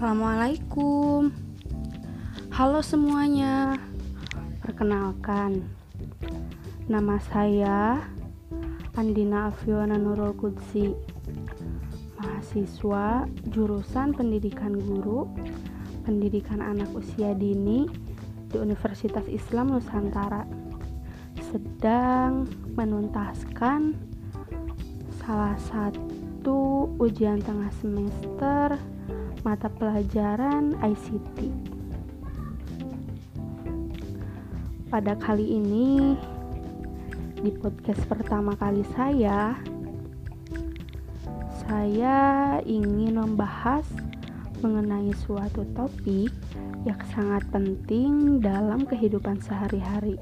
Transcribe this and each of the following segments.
Assalamualaikum. Halo semuanya. Perkenalkan Nama saya Andina Afiona Nurul Kudsi Mahasiswa Jurusan Pendidikan Guru Pendidikan Anak Usia Dini Di Universitas Islam Nusantara Sedang menuntaskan Salah satu ujian tengah semester mata pelajaran ICT. Pada kali ini, di podcast pertama kali saya, saya ingin membahas mengenai suatu topik yang sangat penting dalam kehidupan sehari-hari,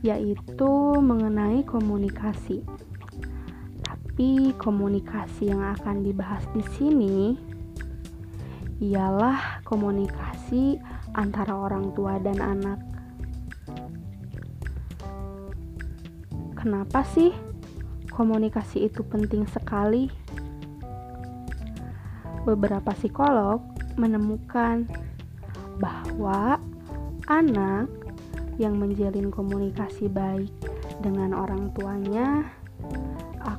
yaitu mengenai komunikasi tapi komunikasi yang akan dibahas di sini ialah komunikasi antara orang tua dan anak. Kenapa sih komunikasi itu penting sekali? Beberapa psikolog menemukan bahwa anak yang menjalin komunikasi baik dengan orang tuanya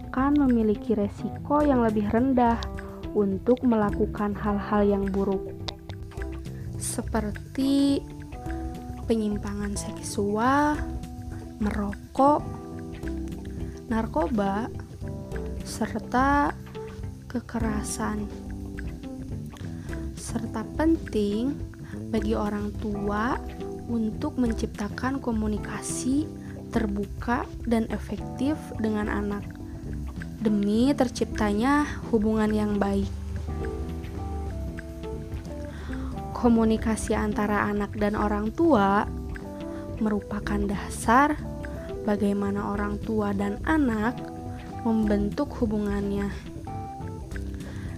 akan memiliki resiko yang lebih rendah untuk melakukan hal-hal yang buruk, seperti penyimpangan seksual, merokok, narkoba, serta kekerasan. Serta penting bagi orang tua untuk menciptakan komunikasi terbuka dan efektif dengan anak demi terciptanya hubungan yang baik. Komunikasi antara anak dan orang tua merupakan dasar bagaimana orang tua dan anak membentuk hubungannya.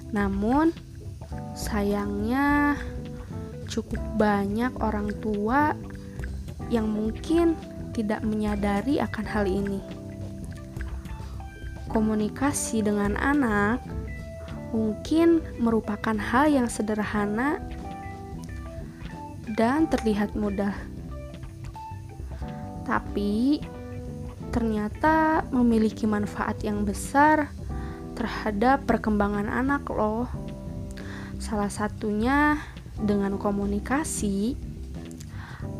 Namun, sayangnya cukup banyak orang tua yang mungkin tidak menyadari akan hal ini komunikasi dengan anak mungkin merupakan hal yang sederhana dan terlihat mudah, tapi ternyata memiliki manfaat yang besar terhadap perkembangan anak, loh. Salah satunya dengan komunikasi,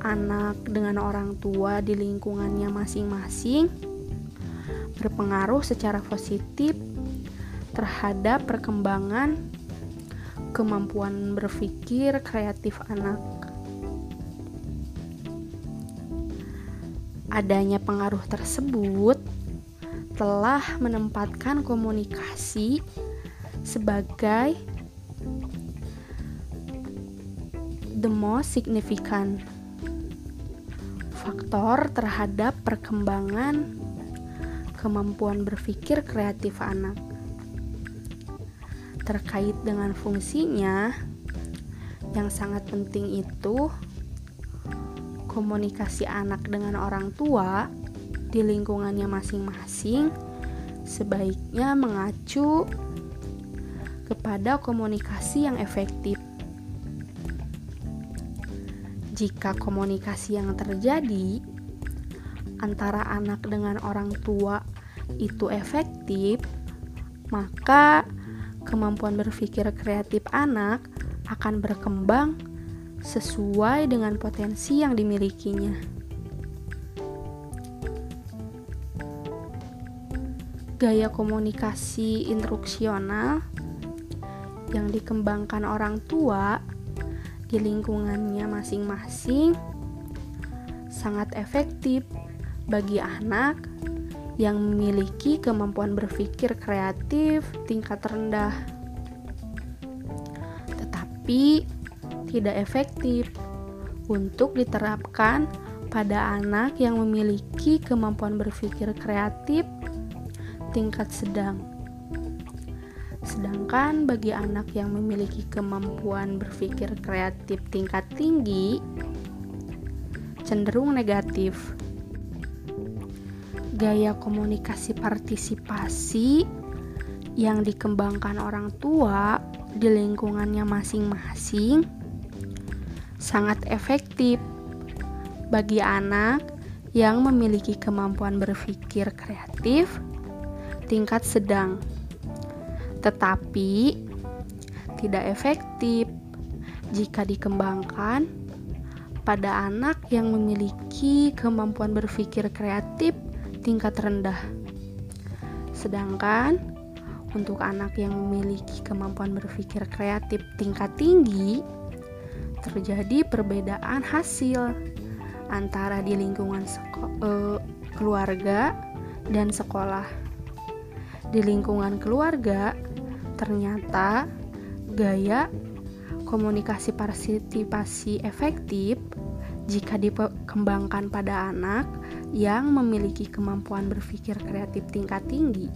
anak dengan orang tua di lingkungannya masing-masing berpengaruh secara positif terhadap perkembangan kemampuan berpikir kreatif anak. Adanya pengaruh tersebut telah menempatkan komunikasi sebagai the most significant faktor terhadap perkembangan kemampuan berpikir kreatif anak. Terkait dengan fungsinya yang sangat penting itu komunikasi anak dengan orang tua di lingkungannya masing-masing sebaiknya mengacu kepada komunikasi yang efektif. Jika komunikasi yang terjadi antara anak dengan orang tua itu efektif, maka kemampuan berpikir kreatif anak akan berkembang sesuai dengan potensi yang dimilikinya. Gaya komunikasi instruksional yang dikembangkan orang tua di lingkungannya masing-masing sangat efektif bagi anak yang memiliki kemampuan berpikir kreatif tingkat rendah, tetapi tidak efektif untuk diterapkan pada anak yang memiliki kemampuan berpikir kreatif tingkat sedang. Sedangkan bagi anak yang memiliki kemampuan berpikir kreatif tingkat tinggi, cenderung negatif gaya komunikasi partisipasi yang dikembangkan orang tua di lingkungannya masing-masing sangat efektif bagi anak yang memiliki kemampuan berpikir kreatif tingkat sedang, tetapi tidak efektif. Jika dikembangkan pada anak yang memiliki kemampuan berpikir kreatif tingkat rendah. Sedangkan untuk anak yang memiliki kemampuan berpikir kreatif tingkat tinggi, terjadi perbedaan hasil antara di lingkungan eh, keluarga dan sekolah. Di lingkungan keluarga, ternyata gaya komunikasi partisipasi efektif jika dikembangkan pada anak yang memiliki kemampuan berpikir kreatif tingkat tinggi.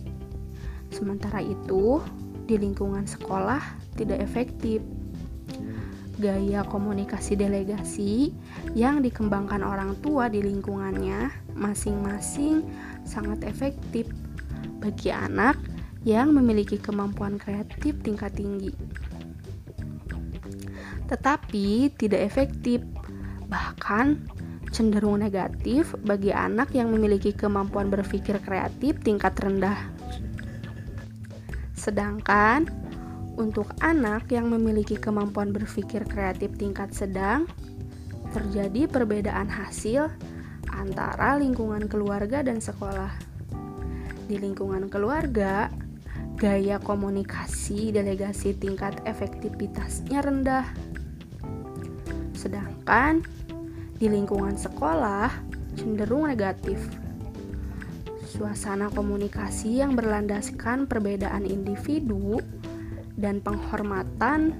Sementara itu, di lingkungan sekolah tidak efektif. Gaya komunikasi delegasi yang dikembangkan orang tua di lingkungannya masing-masing sangat efektif bagi anak yang memiliki kemampuan kreatif tingkat tinggi. Tetapi tidak efektif, bahkan cenderung negatif bagi anak yang memiliki kemampuan berpikir kreatif tingkat rendah. Sedangkan untuk anak yang memiliki kemampuan berpikir kreatif tingkat sedang, terjadi perbedaan hasil antara lingkungan keluarga dan sekolah. Di lingkungan keluarga, gaya komunikasi delegasi tingkat efektivitasnya rendah. Sedangkan di lingkungan sekolah cenderung negatif. Suasana komunikasi yang berlandaskan perbedaan individu dan penghormatan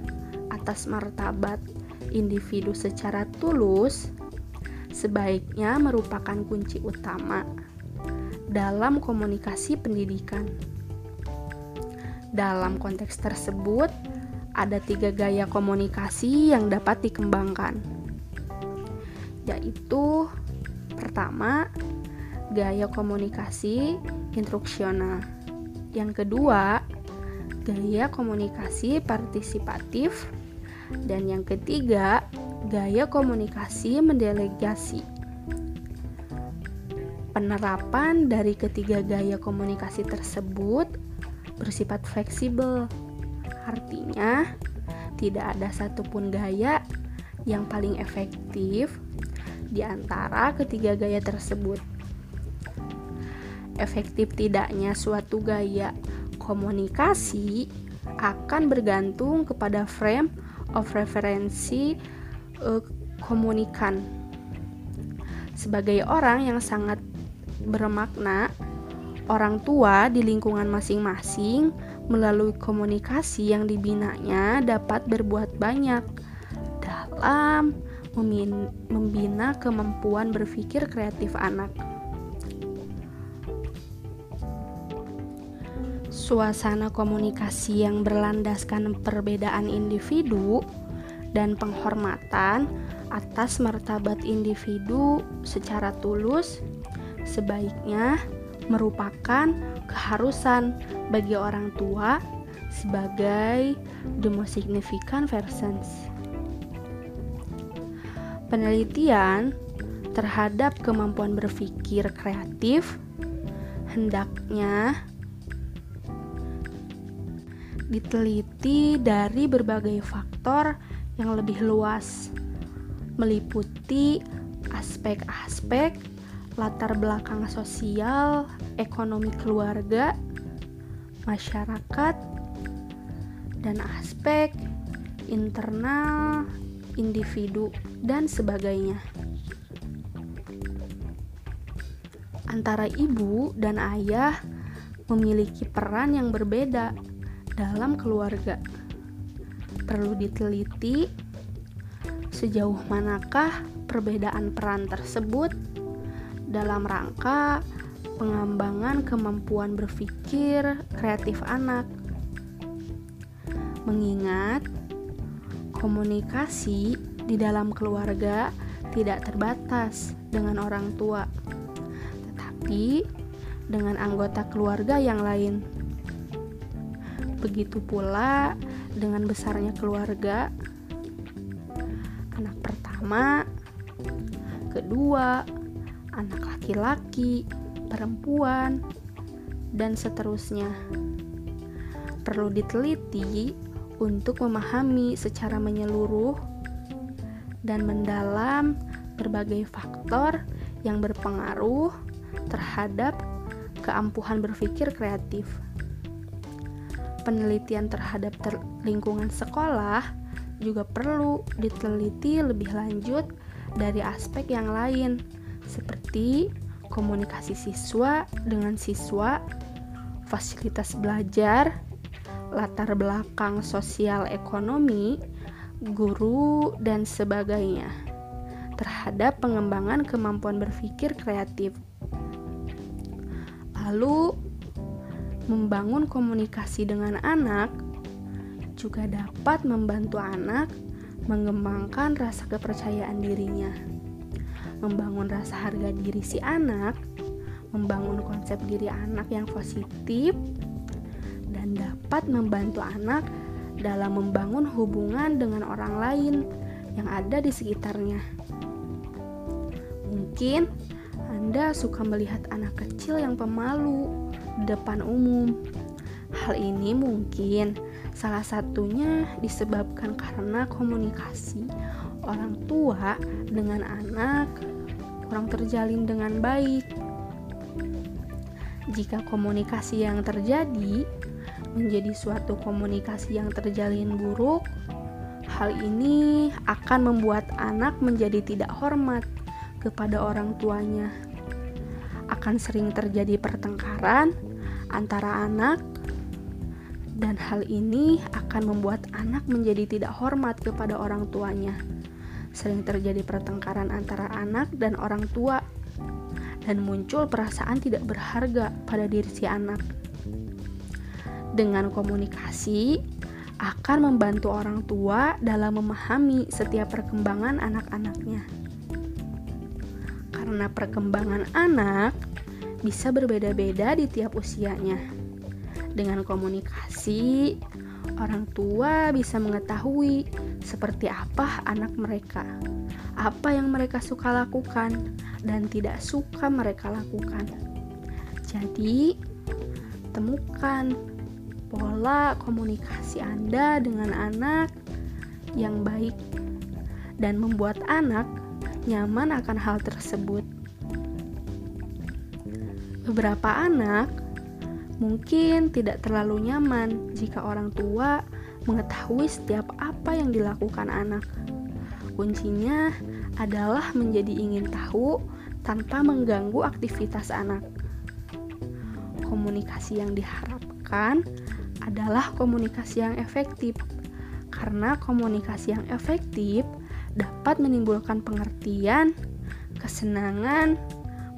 atas martabat individu secara tulus sebaiknya merupakan kunci utama dalam komunikasi pendidikan. Dalam konteks tersebut, ada tiga gaya komunikasi yang dapat dikembangkan yaitu pertama gaya komunikasi instruksional. Yang kedua, gaya komunikasi partisipatif dan yang ketiga, gaya komunikasi mendelegasi. Penerapan dari ketiga gaya komunikasi tersebut bersifat fleksibel. Artinya, tidak ada satupun gaya yang paling efektif di antara ketiga gaya tersebut. Efektif tidaknya suatu gaya komunikasi akan bergantung kepada frame of referensi uh, komunikan. Sebagai orang yang sangat bermakna, orang tua di lingkungan masing-masing melalui komunikasi yang dibinanya dapat berbuat banyak dalam membina kemampuan berpikir kreatif anak. Suasana komunikasi yang berlandaskan perbedaan individu dan penghormatan atas martabat individu secara tulus sebaiknya merupakan keharusan bagi orang tua sebagai the most significant persons. Penelitian terhadap kemampuan berpikir kreatif hendaknya diteliti dari berbagai faktor yang lebih luas, meliputi aspek-aspek latar belakang sosial, ekonomi keluarga, masyarakat, dan aspek internal individu, dan sebagainya. Antara ibu dan ayah memiliki peran yang berbeda dalam keluarga. Perlu diteliti sejauh manakah perbedaan peran tersebut dalam rangka pengembangan kemampuan berpikir kreatif anak. Mengingat Komunikasi di dalam keluarga tidak terbatas dengan orang tua, tetapi dengan anggota keluarga yang lain. Begitu pula dengan besarnya keluarga, anak pertama, kedua, anak laki-laki, perempuan, dan seterusnya. Perlu diteliti untuk memahami secara menyeluruh dan mendalam berbagai faktor yang berpengaruh terhadap keampuhan berpikir kreatif. Penelitian terhadap ter lingkungan sekolah juga perlu diteliti lebih lanjut dari aspek yang lain, seperti komunikasi siswa dengan siswa, fasilitas belajar, latar belakang sosial ekonomi, guru, dan sebagainya terhadap pengembangan kemampuan berpikir kreatif. Lalu, Membangun komunikasi dengan anak juga dapat membantu anak mengembangkan rasa kepercayaan dirinya, membangun rasa harga diri si anak, membangun konsep diri anak yang positif, dapat membantu anak dalam membangun hubungan dengan orang lain yang ada di sekitarnya. Mungkin Anda suka melihat anak kecil yang pemalu depan umum. Hal ini mungkin salah satunya disebabkan karena komunikasi orang tua dengan anak kurang terjalin dengan baik. Jika komunikasi yang terjadi menjadi suatu komunikasi yang terjalin buruk, hal ini akan membuat anak menjadi tidak hormat kepada orang tuanya. Akan sering terjadi pertengkaran antara anak dan hal ini akan membuat anak menjadi tidak hormat kepada orang tuanya. Sering terjadi pertengkaran antara anak dan orang tua dan muncul perasaan tidak berharga pada diri si anak. Dengan komunikasi akan membantu orang tua dalam memahami setiap perkembangan anak-anaknya. Karena perkembangan anak bisa berbeda-beda di tiap usianya. Dengan komunikasi, orang tua bisa mengetahui seperti apa anak mereka, apa yang mereka suka lakukan, dan tidak suka mereka lakukan. Jadi, temukan pola komunikasi Anda dengan anak yang baik dan membuat anak nyaman akan hal tersebut. Beberapa anak mungkin tidak terlalu nyaman jika orang tua mengetahui setiap apa yang dilakukan anak. Kuncinya adalah menjadi ingin tahu tanpa mengganggu aktivitas anak. Komunikasi yang diharapkan adalah komunikasi yang efektif, karena komunikasi yang efektif dapat menimbulkan pengertian, kesenangan,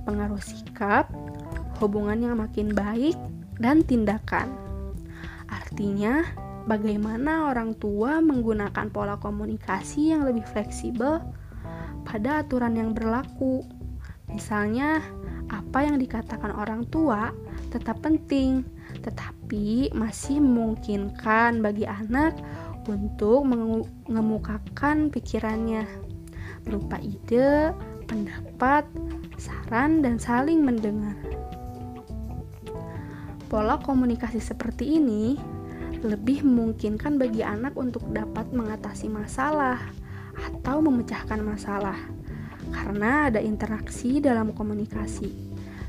pengaruh sikap, hubungan yang makin baik, dan tindakan. Artinya, bagaimana orang tua menggunakan pola komunikasi yang lebih fleksibel pada aturan yang berlaku. Misalnya, apa yang dikatakan orang tua tetap penting, tetapi masih memungkinkan bagi anak untuk mengemukakan pikirannya berupa ide, pendapat, saran, dan saling mendengar. Pola komunikasi seperti ini lebih memungkinkan bagi anak untuk dapat mengatasi masalah atau memecahkan masalah karena ada interaksi dalam komunikasi.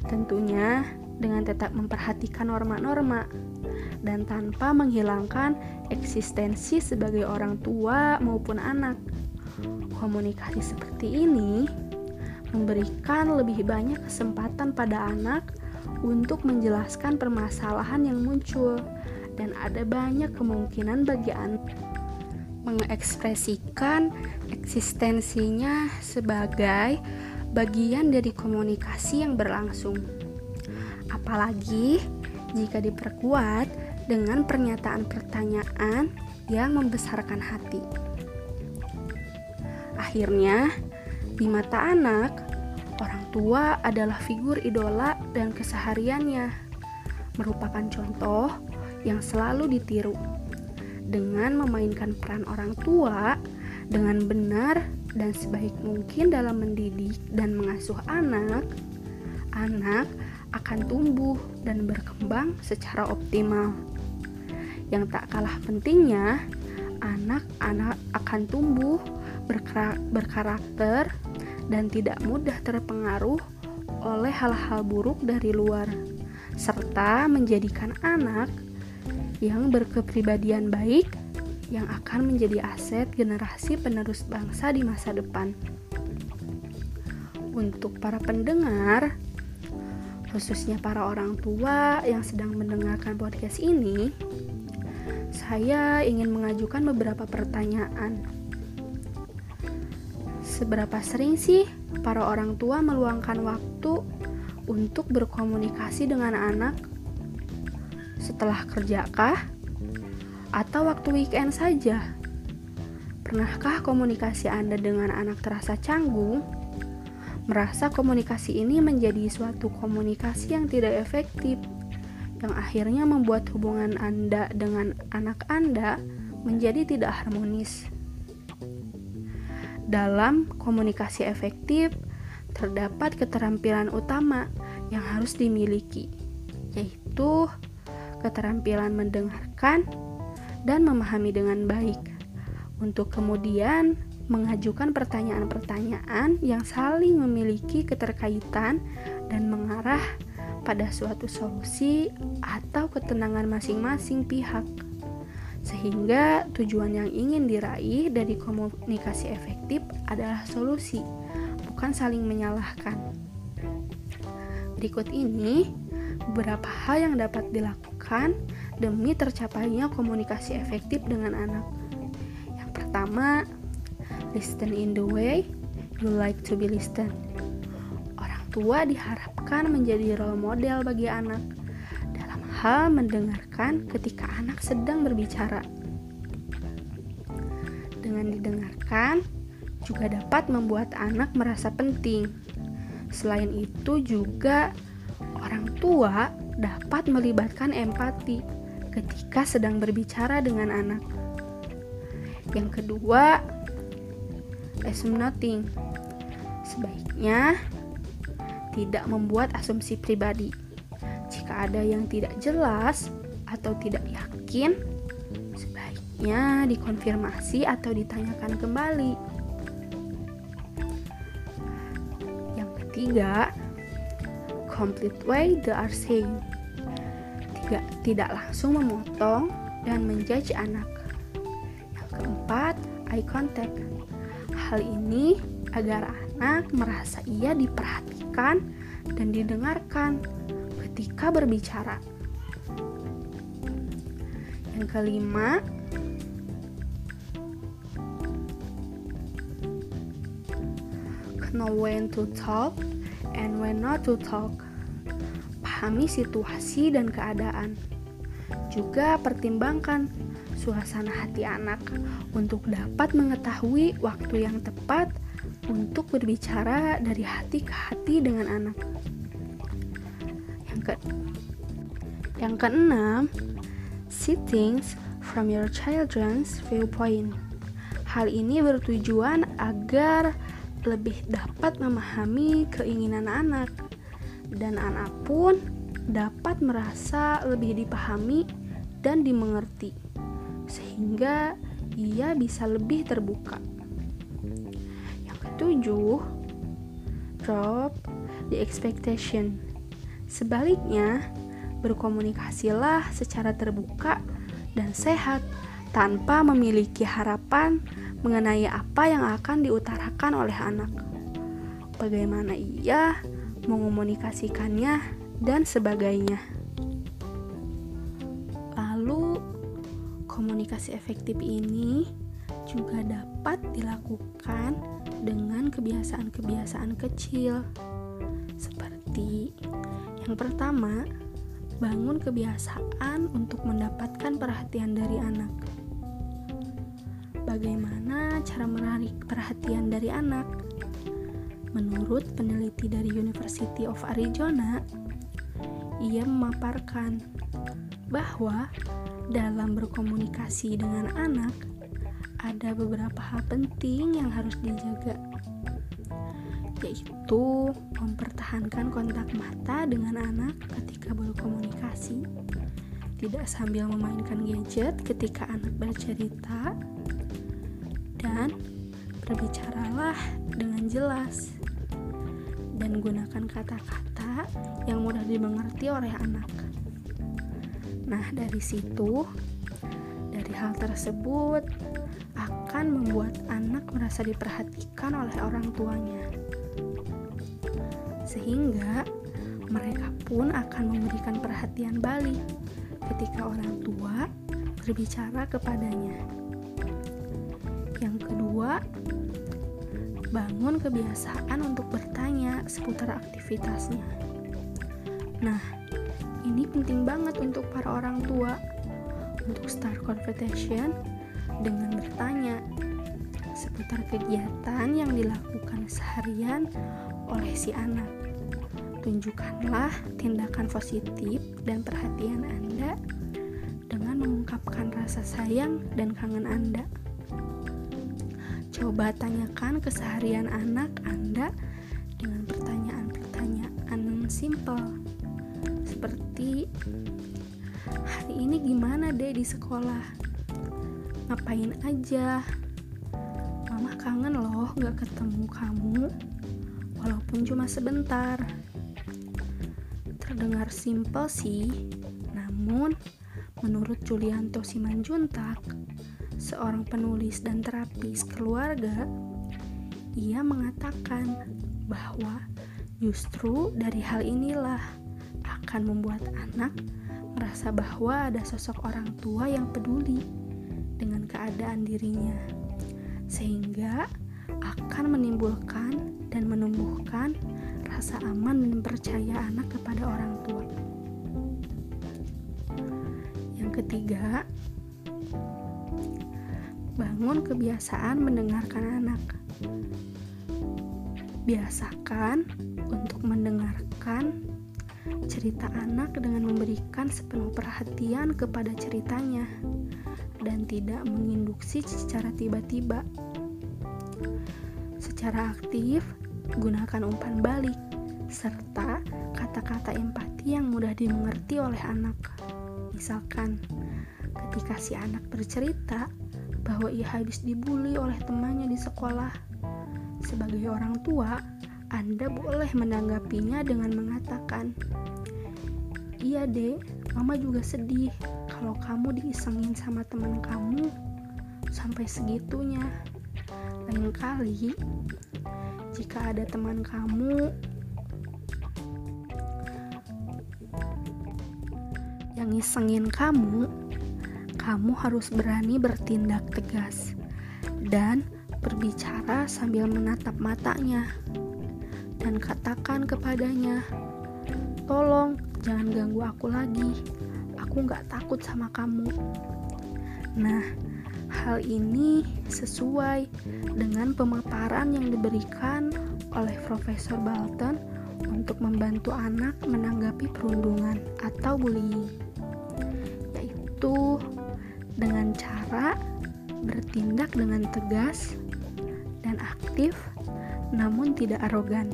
Tentunya dengan tetap memperhatikan norma-norma dan tanpa menghilangkan eksistensi sebagai orang tua maupun anak. Komunikasi seperti ini memberikan lebih banyak kesempatan pada anak untuk menjelaskan permasalahan yang muncul dan ada banyak kemungkinan bagi anak mengekspresikan eksistensinya sebagai bagian dari komunikasi yang berlangsung. Apalagi jika diperkuat dengan pernyataan pertanyaan yang membesarkan hati. Akhirnya, di mata anak, Orang tua adalah figur idola dan kesehariannya, merupakan contoh yang selalu ditiru. Dengan memainkan peran orang tua dengan benar dan sebaik mungkin dalam mendidik dan mengasuh anak, anak akan tumbuh dan berkembang secara optimal. Yang tak kalah pentingnya, anak-anak akan tumbuh berkarakter dan tidak mudah terpengaruh oleh hal-hal buruk dari luar, serta menjadikan anak yang berkepribadian baik yang akan menjadi aset generasi penerus bangsa di masa depan. Untuk para pendengar, khususnya para orang tua yang sedang mendengarkan podcast ini, saya ingin mengajukan beberapa pertanyaan. Seberapa sering sih para orang tua meluangkan waktu untuk berkomunikasi dengan anak? Setelah kerjakah? atau waktu weekend saja? Pernahkah komunikasi Anda dengan anak terasa canggung? Merasa komunikasi ini menjadi suatu komunikasi yang tidak efektif, yang akhirnya membuat hubungan Anda dengan anak Anda menjadi tidak harmonis. Dalam komunikasi efektif, terdapat keterampilan utama yang harus dimiliki, yaitu keterampilan mendengarkan dan memahami dengan baik, untuk kemudian mengajukan pertanyaan-pertanyaan yang saling memiliki keterkaitan dan mengarah pada suatu solusi atau ketenangan masing-masing pihak, sehingga tujuan yang ingin diraih dari komunikasi efektif adalah solusi, bukan saling menyalahkan. Berikut ini beberapa hal yang dapat dilakukan demi tercapainya komunikasi efektif dengan anak. Yang pertama, listen in the way you like to be listened. Orang tua diharapkan menjadi role model bagi anak dalam hal mendengarkan ketika anak sedang berbicara. Dengan didengarkan, juga dapat membuat anak merasa penting. Selain itu, juga orang tua dapat melibatkan empati ketika sedang berbicara dengan anak. Yang kedua, assume nothing. Sebaiknya tidak membuat asumsi pribadi. Jika ada yang tidak jelas atau tidak yakin, sebaiknya dikonfirmasi atau ditanyakan kembali. Yang ketiga, complete way they are saying juga tidak langsung memotong dan menjudge anak. Yang keempat, eye contact. Hal ini agar anak merasa ia diperhatikan dan didengarkan ketika berbicara. Yang kelima, know when to talk and when not to talk memahami situasi dan keadaan. Juga pertimbangkan suasana hati anak untuk dapat mengetahui waktu yang tepat untuk berbicara dari hati ke hati dengan anak. Yang ke Yang keenam, see things from your children's viewpoint. Hal ini bertujuan agar lebih dapat memahami keinginan anak dan anak pun dapat merasa lebih dipahami dan dimengerti, sehingga ia bisa lebih terbuka. Yang ketujuh, drop the expectation. Sebaliknya, berkomunikasilah secara terbuka dan sehat tanpa memiliki harapan mengenai apa yang akan diutarakan oleh anak. Bagaimana ia mengomunikasikannya, dan sebagainya. Komunikasi efektif ini juga dapat dilakukan dengan kebiasaan-kebiasaan kecil, seperti yang pertama, bangun kebiasaan untuk mendapatkan perhatian dari anak. Bagaimana cara menarik perhatian dari anak? Menurut peneliti dari University of Arizona, ia memaparkan bahwa dalam berkomunikasi dengan anak, ada beberapa hal penting yang harus dijaga, yaitu mempertahankan kontak mata dengan anak ketika berkomunikasi, tidak sambil memainkan gadget ketika anak bercerita, dan berbicaralah dengan jelas dan gunakan kata-kata yang mudah dimengerti oleh anak. Nah, dari situ, dari hal tersebut akan membuat anak merasa diperhatikan oleh orang tuanya, sehingga mereka pun akan memberikan perhatian balik ketika orang tua berbicara kepadanya. Yang kedua, bangun kebiasaan untuk bertanya seputar aktivitasnya. Nah, ini penting banget untuk para orang tua untuk start conversation dengan bertanya seputar kegiatan yang dilakukan seharian oleh si anak. Tunjukkanlah tindakan positif dan perhatian Anda dengan mengungkapkan rasa sayang dan kangen Anda. Coba tanyakan keseharian anak Anda dengan pertanyaan-pertanyaan simple seperti hari ini gimana deh di sekolah? Ngapain aja? Mama kangen loh gak ketemu kamu walaupun cuma sebentar. Terdengar simpel sih namun menurut Julianto Simanjuntak seorang penulis dan terapis keluarga ia mengatakan bahwa justru dari hal inilah akan membuat anak merasa bahwa ada sosok orang tua yang peduli dengan keadaan dirinya, sehingga akan menimbulkan dan menumbuhkan rasa aman dan percaya anak kepada orang tua. Yang ketiga, bangun kebiasaan mendengarkan anak. Biasakan untuk mendengarkan cerita anak dengan memberikan sepenuh perhatian kepada ceritanya dan tidak menginduksi secara tiba-tiba. Secara aktif, gunakan umpan balik serta kata-kata empati yang mudah dimengerti oleh anak. Misalkan, ketika si anak bercerita bahwa ia habis dibully oleh temannya di sekolah, sebagai orang tua, Anda boleh menanggapinya dengan mengatakan, Iya dek, mama juga sedih kalau kamu diisengin sama teman kamu sampai segitunya. Lain kali, jika ada teman kamu yang ngisengin kamu, kamu harus berani bertindak tegas dan berbicara sambil menatap matanya dan katakan kepadanya, "Tolong jangan ganggu aku lagi. Aku nggak takut sama kamu. Nah hal ini sesuai dengan pemaparan yang diberikan oleh Profesor Balton untuk membantu anak menanggapi perundungan atau bullying yaitu dengan cara bertindak dengan tegas dan aktif namun tidak arogan.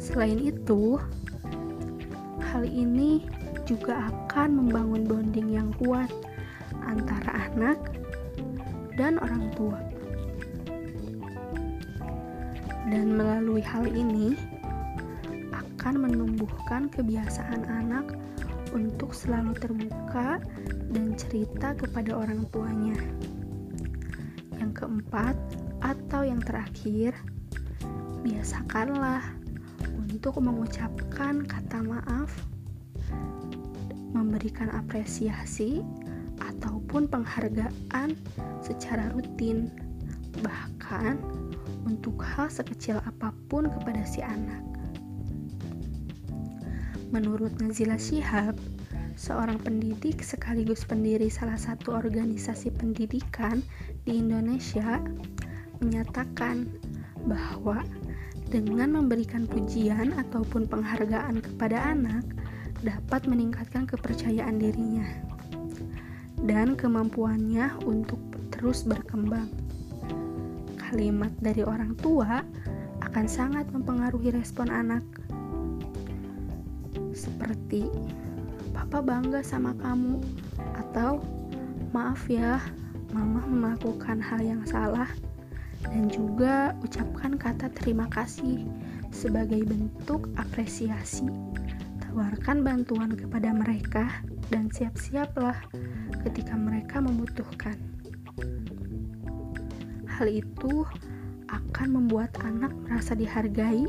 Selain itu Hal ini juga akan membangun bonding yang kuat antara anak dan orang tua. Dan melalui hal ini akan menumbuhkan kebiasaan anak untuk selalu terbuka dan cerita kepada orang tuanya. Yang keempat, atau yang terakhir, biasakanlah untuk mengucapkan kata maaf, memberikan apresiasi, ataupun penghargaan secara rutin, bahkan untuk hal sekecil apa pun kepada si anak. Menurut Nazila Shihab, seorang pendidik sekaligus pendiri salah satu organisasi pendidikan di Indonesia, menyatakan bahwa dengan memberikan pujian ataupun penghargaan kepada anak dapat meningkatkan kepercayaan dirinya dan kemampuannya untuk terus berkembang. Kalimat dari orang tua akan sangat mempengaruhi respon anak. Seperti, "Papa bangga sama kamu," atau "Maaf ya, Mama melakukan hal yang salah." Dan juga ucapkan kata terima kasih sebagai bentuk apresiasi. Tawarkan bantuan kepada mereka dan siap-siaplah ketika mereka membutuhkan. Hal itu akan membuat anak merasa dihargai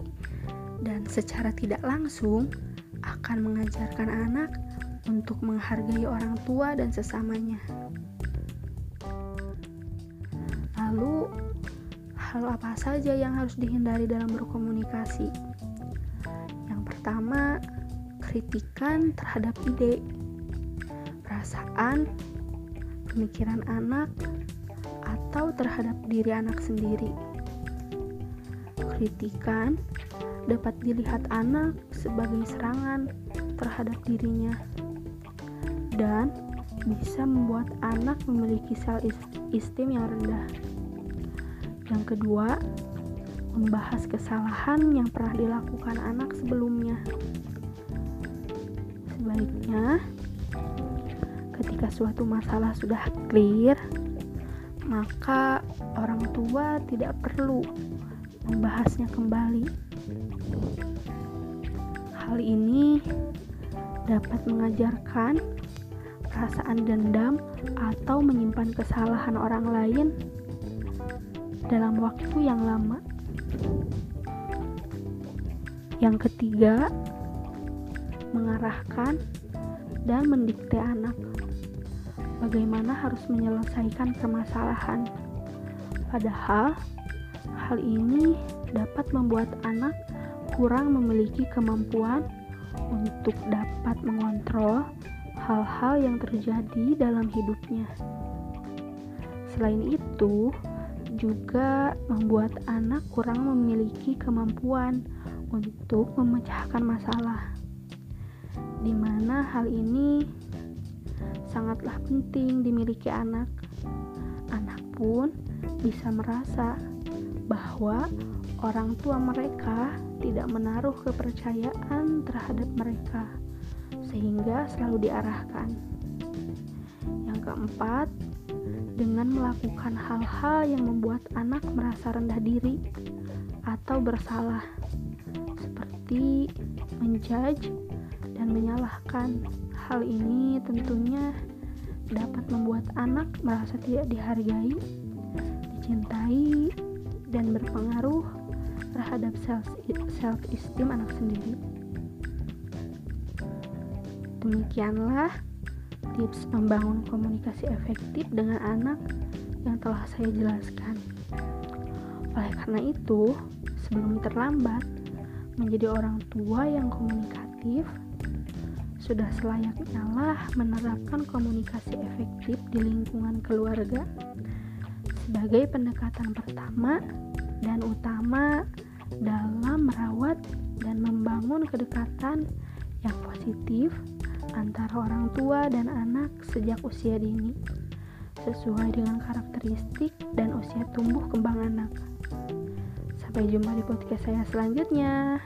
dan secara tidak langsung akan mengajarkan anak untuk menghargai orang tua dan sesamanya. Hal apa saja yang harus dihindari dalam berkomunikasi? Yang pertama, kritikan terhadap ide, perasaan, pemikiran anak, atau terhadap diri anak sendiri. Kritikan dapat dilihat anak sebagai serangan terhadap dirinya dan bisa membuat anak memiliki self esteem yang rendah. Yang kedua, membahas kesalahan yang pernah dilakukan anak sebelumnya. Sebaiknya, ketika suatu masalah sudah clear, maka orang tua tidak perlu membahasnya kembali. Hal ini dapat mengajarkan perasaan dendam atau menyimpan kesalahan orang lain dalam waktu yang lama. Yang ketiga, mengarahkan dan mendikte anak bagaimana harus menyelesaikan permasalahan. Padahal, hal ini dapat membuat anak kurang memiliki kemampuan untuk dapat mengontrol hal-hal yang terjadi dalam hidupnya. Selain itu, juga membuat anak kurang memiliki kemampuan untuk memecahkan masalah, di mana hal ini sangatlah penting dimiliki anak. Anak pun bisa merasa bahwa orang tua mereka tidak menaruh kepercayaan terhadap mereka, sehingga selalu diarahkan. Yang keempat, dengan melakukan hal-hal yang membuat anak merasa rendah diri atau bersalah, seperti menjudge dan menyalahkan. Hal ini tentunya dapat membuat anak merasa tidak dihargai, dicintai, dan berpengaruh terhadap self self esteem anak sendiri. Demikianlah tips membangun komunikasi efektif dengan anak yang telah saya jelaskan. Oleh karena itu, sebelum terlambat menjadi orang tua yang komunikatif, sudah selayaknya lah menerapkan komunikasi efektif di lingkungan keluarga sebagai pendekatan pertama dan utama dalam merawat dan membangun kedekatan yang positif antara orang tua dan anak sejak usia dini sesuai dengan karakteristik dan usia tumbuh kembang anak. Sampai jumpa di podcast saya selanjutnya.